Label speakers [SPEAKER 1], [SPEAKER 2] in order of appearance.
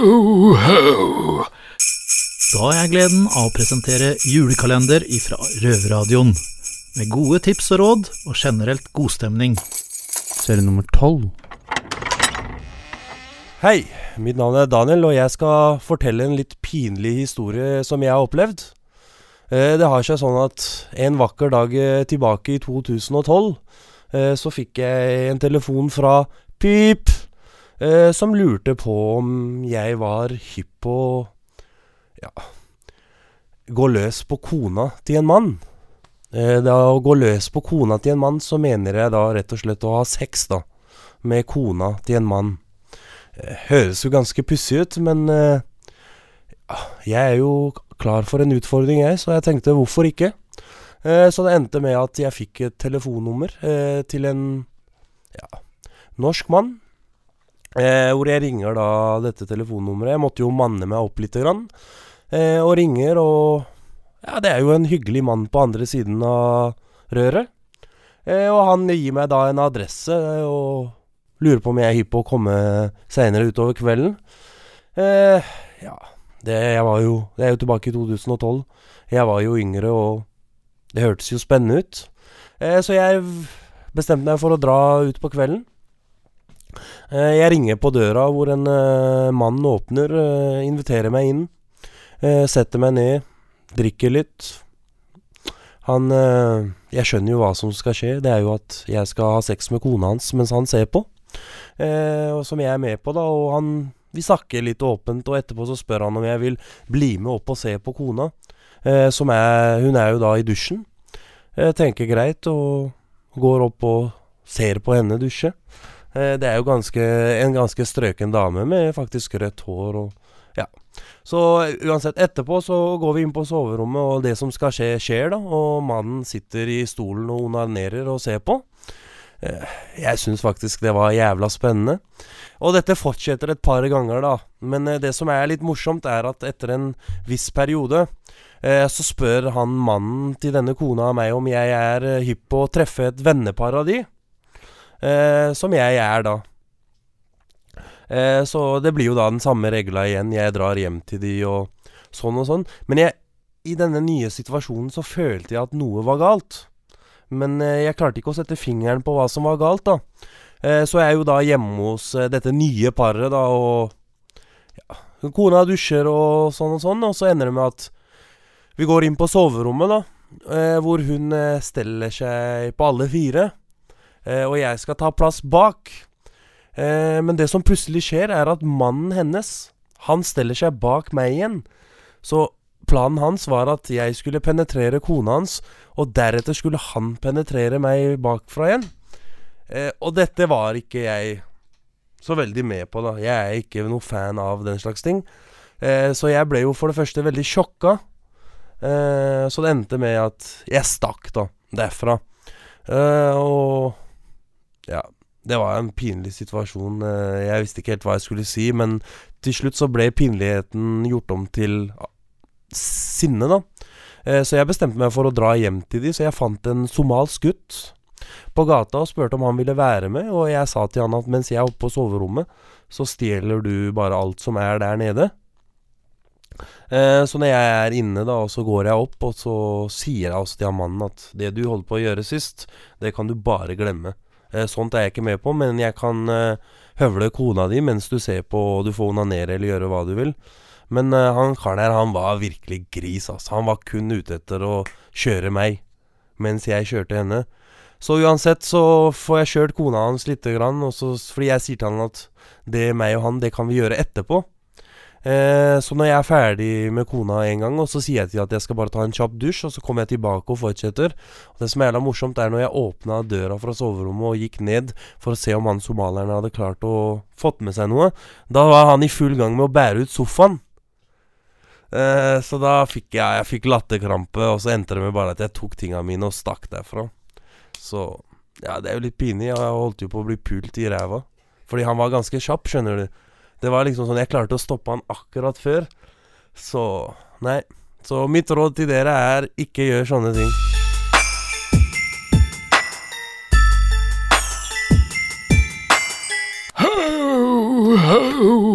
[SPEAKER 1] Ho, ho.
[SPEAKER 2] Da har jeg gleden av å presentere julekalender ifra Røverradioen. Med gode tips og råd, og generelt godstemning.
[SPEAKER 3] Serie nummer tolv.
[SPEAKER 4] Hei, mitt navn er Daniel, og jeg skal fortelle en litt pinlig historie som jeg har opplevd. Eh, Det har seg sånn at en vakker dag eh, tilbake i 2012, eh, så fikk jeg en telefon fra Pip, som lurte på om jeg var hypp på ja, gå løs på kona til en mann. Eh, Da å gå løs på kona til en mann, så mener jeg da rett og slett å ha sex, da. Med kona til en mann. Eh, Høres jo ganske pussig ut, men eh, jeg er jo klar for en utfordring, jeg, så jeg tenkte hvorfor ikke? Eh, så det endte med at jeg fikk et telefonnummer eh, til en ja, norsk mann. Eh, hvor jeg ringer da dette telefonnummeret. Jeg måtte jo manne meg opp lite grann. Eh, og ringer, og ja, det er jo en hyggelig mann på andre siden av røret. Eh, og han gir meg da en adresse, og lurer på om jeg er hypp på å komme seinere utover kvelden. Eh, ja, det, jeg var jo, det er jo tilbake i 2012. Jeg var jo yngre, og det hørtes jo spennende ut. Eh, så jeg bestemte meg for å dra ut på kvelden. Eh, jeg ringer på døra hvor en eh, mann åpner, eh, inviterer meg inn. Setter meg ned, drikker litt. Han Jeg skjønner jo hva som skal skje. Det er jo at jeg skal ha sex med kona hans mens han ser på. Og som jeg er med på, da. Og han Vi snakker litt åpent, og etterpå så spør han om jeg vil bli med opp og se på kona. Som er Hun er jo da i dusjen. Jeg tenker greit, og går opp og ser på henne dusje. Eh, det er jo ganske, en ganske strøken dame med faktisk rødt hår og ja. Så uansett, etterpå så går vi inn på soverommet, og det som skal skje, skjer, da. Og mannen sitter i stolen og onanerer og ser på. Eh, Jeg syns faktisk det var jævla spennende. Og dette fortsetter et par ganger, da. Men eh, det som er litt morsomt, er at etter en viss periode eh, så spør han mannen til denne kona meg om jeg er eh, hypp på å treffe et vennepar av de. Eh, som jeg er, da. Eh, så det blir jo da den samme regla igjen. Jeg drar hjem til de og sånn og sånn. Men jeg, i denne nye situasjonen så følte jeg at noe var galt. Men eh, jeg klarte ikke å sette fingeren på hva som var galt, da. Så jeg er jo da hjemme hos dette nye paret, da, og ja, Kona dusjer og sånn og sånn, og så ender det med at vi går inn på soverommet, da. Hvor hun steller seg på alle fire. Eh, og jeg skal ta plass bak. Eh, men det som plutselig skjer, er at mannen hennes, han steller seg bak meg igjen. Så planen hans var at jeg skulle penetrere kona hans, og deretter skulle han penetrere meg bakfra igjen. Eh, og dette var ikke jeg så veldig med på, da. Jeg er ikke noe fan av den slags ting. Eh, så jeg ble jo for det første veldig sjokka. Eh, så det endte med at jeg stakk, da, derfra. Eh, og ja, det var en pinlig situasjon. Eh, Jeg visste ikke helt hva jeg skulle si, men til slutt så ble pinligheten gjort om til ah, sinne, da. Eh, Så jeg bestemte meg for å dra hjem til de, så jeg fant en somalsk gutt på gata og spurte om han ville være med, og jeg sa til han at mens jeg er oppe på soverommet, så stjeler du bare alt som er der nede. Eh, så når jeg er inne, da, og så går jeg opp, og så sier jeg også til han mannen at det du holdt på å gjøre sist, det kan du bare glemme. Eh, sånt er jeg ikke med på, men jeg kan eh, høvle kona di mens du ser på, og du får onanere eller gjøre hva du vil. Men eh, han karen her, han var virkelig gris, altså. Han var kun ute etter å kjøre meg, mens jeg kjørte henne. Så uansett så får jeg kjørt kona hans lite grann, så, fordi jeg sier til han at det meg og han, det kan vi gjøre etterpå. Eh, så når jeg er ferdig med kona en gang, og så sier jeg til at jeg skal bare ta en kjapp dusj, og så kommer jeg tilbake og fortsetter. Og det som er jævla morsomt, er når jeg åpna døra fra soverommet og gikk ned for å se om han somalieren hadde klart å fått med seg noe, da var han i full gang med å bære ut sofaen. Eh, så da fikk jeg, jeg fikk latterkrampe, og så endte det med bare at jeg tok tinga mine og stakk derfra. Så ja, det er jo litt pinlig. Jeg holdt jo på å bli pult i ræva. Fordi han var ganske kjapp, skjønner du. Det var liksom sånn Jeg klarte å stoppe han akkurat før. Så Nei. Så mitt råd til dere er ikke gjør sånne ting.
[SPEAKER 1] Ho, ho.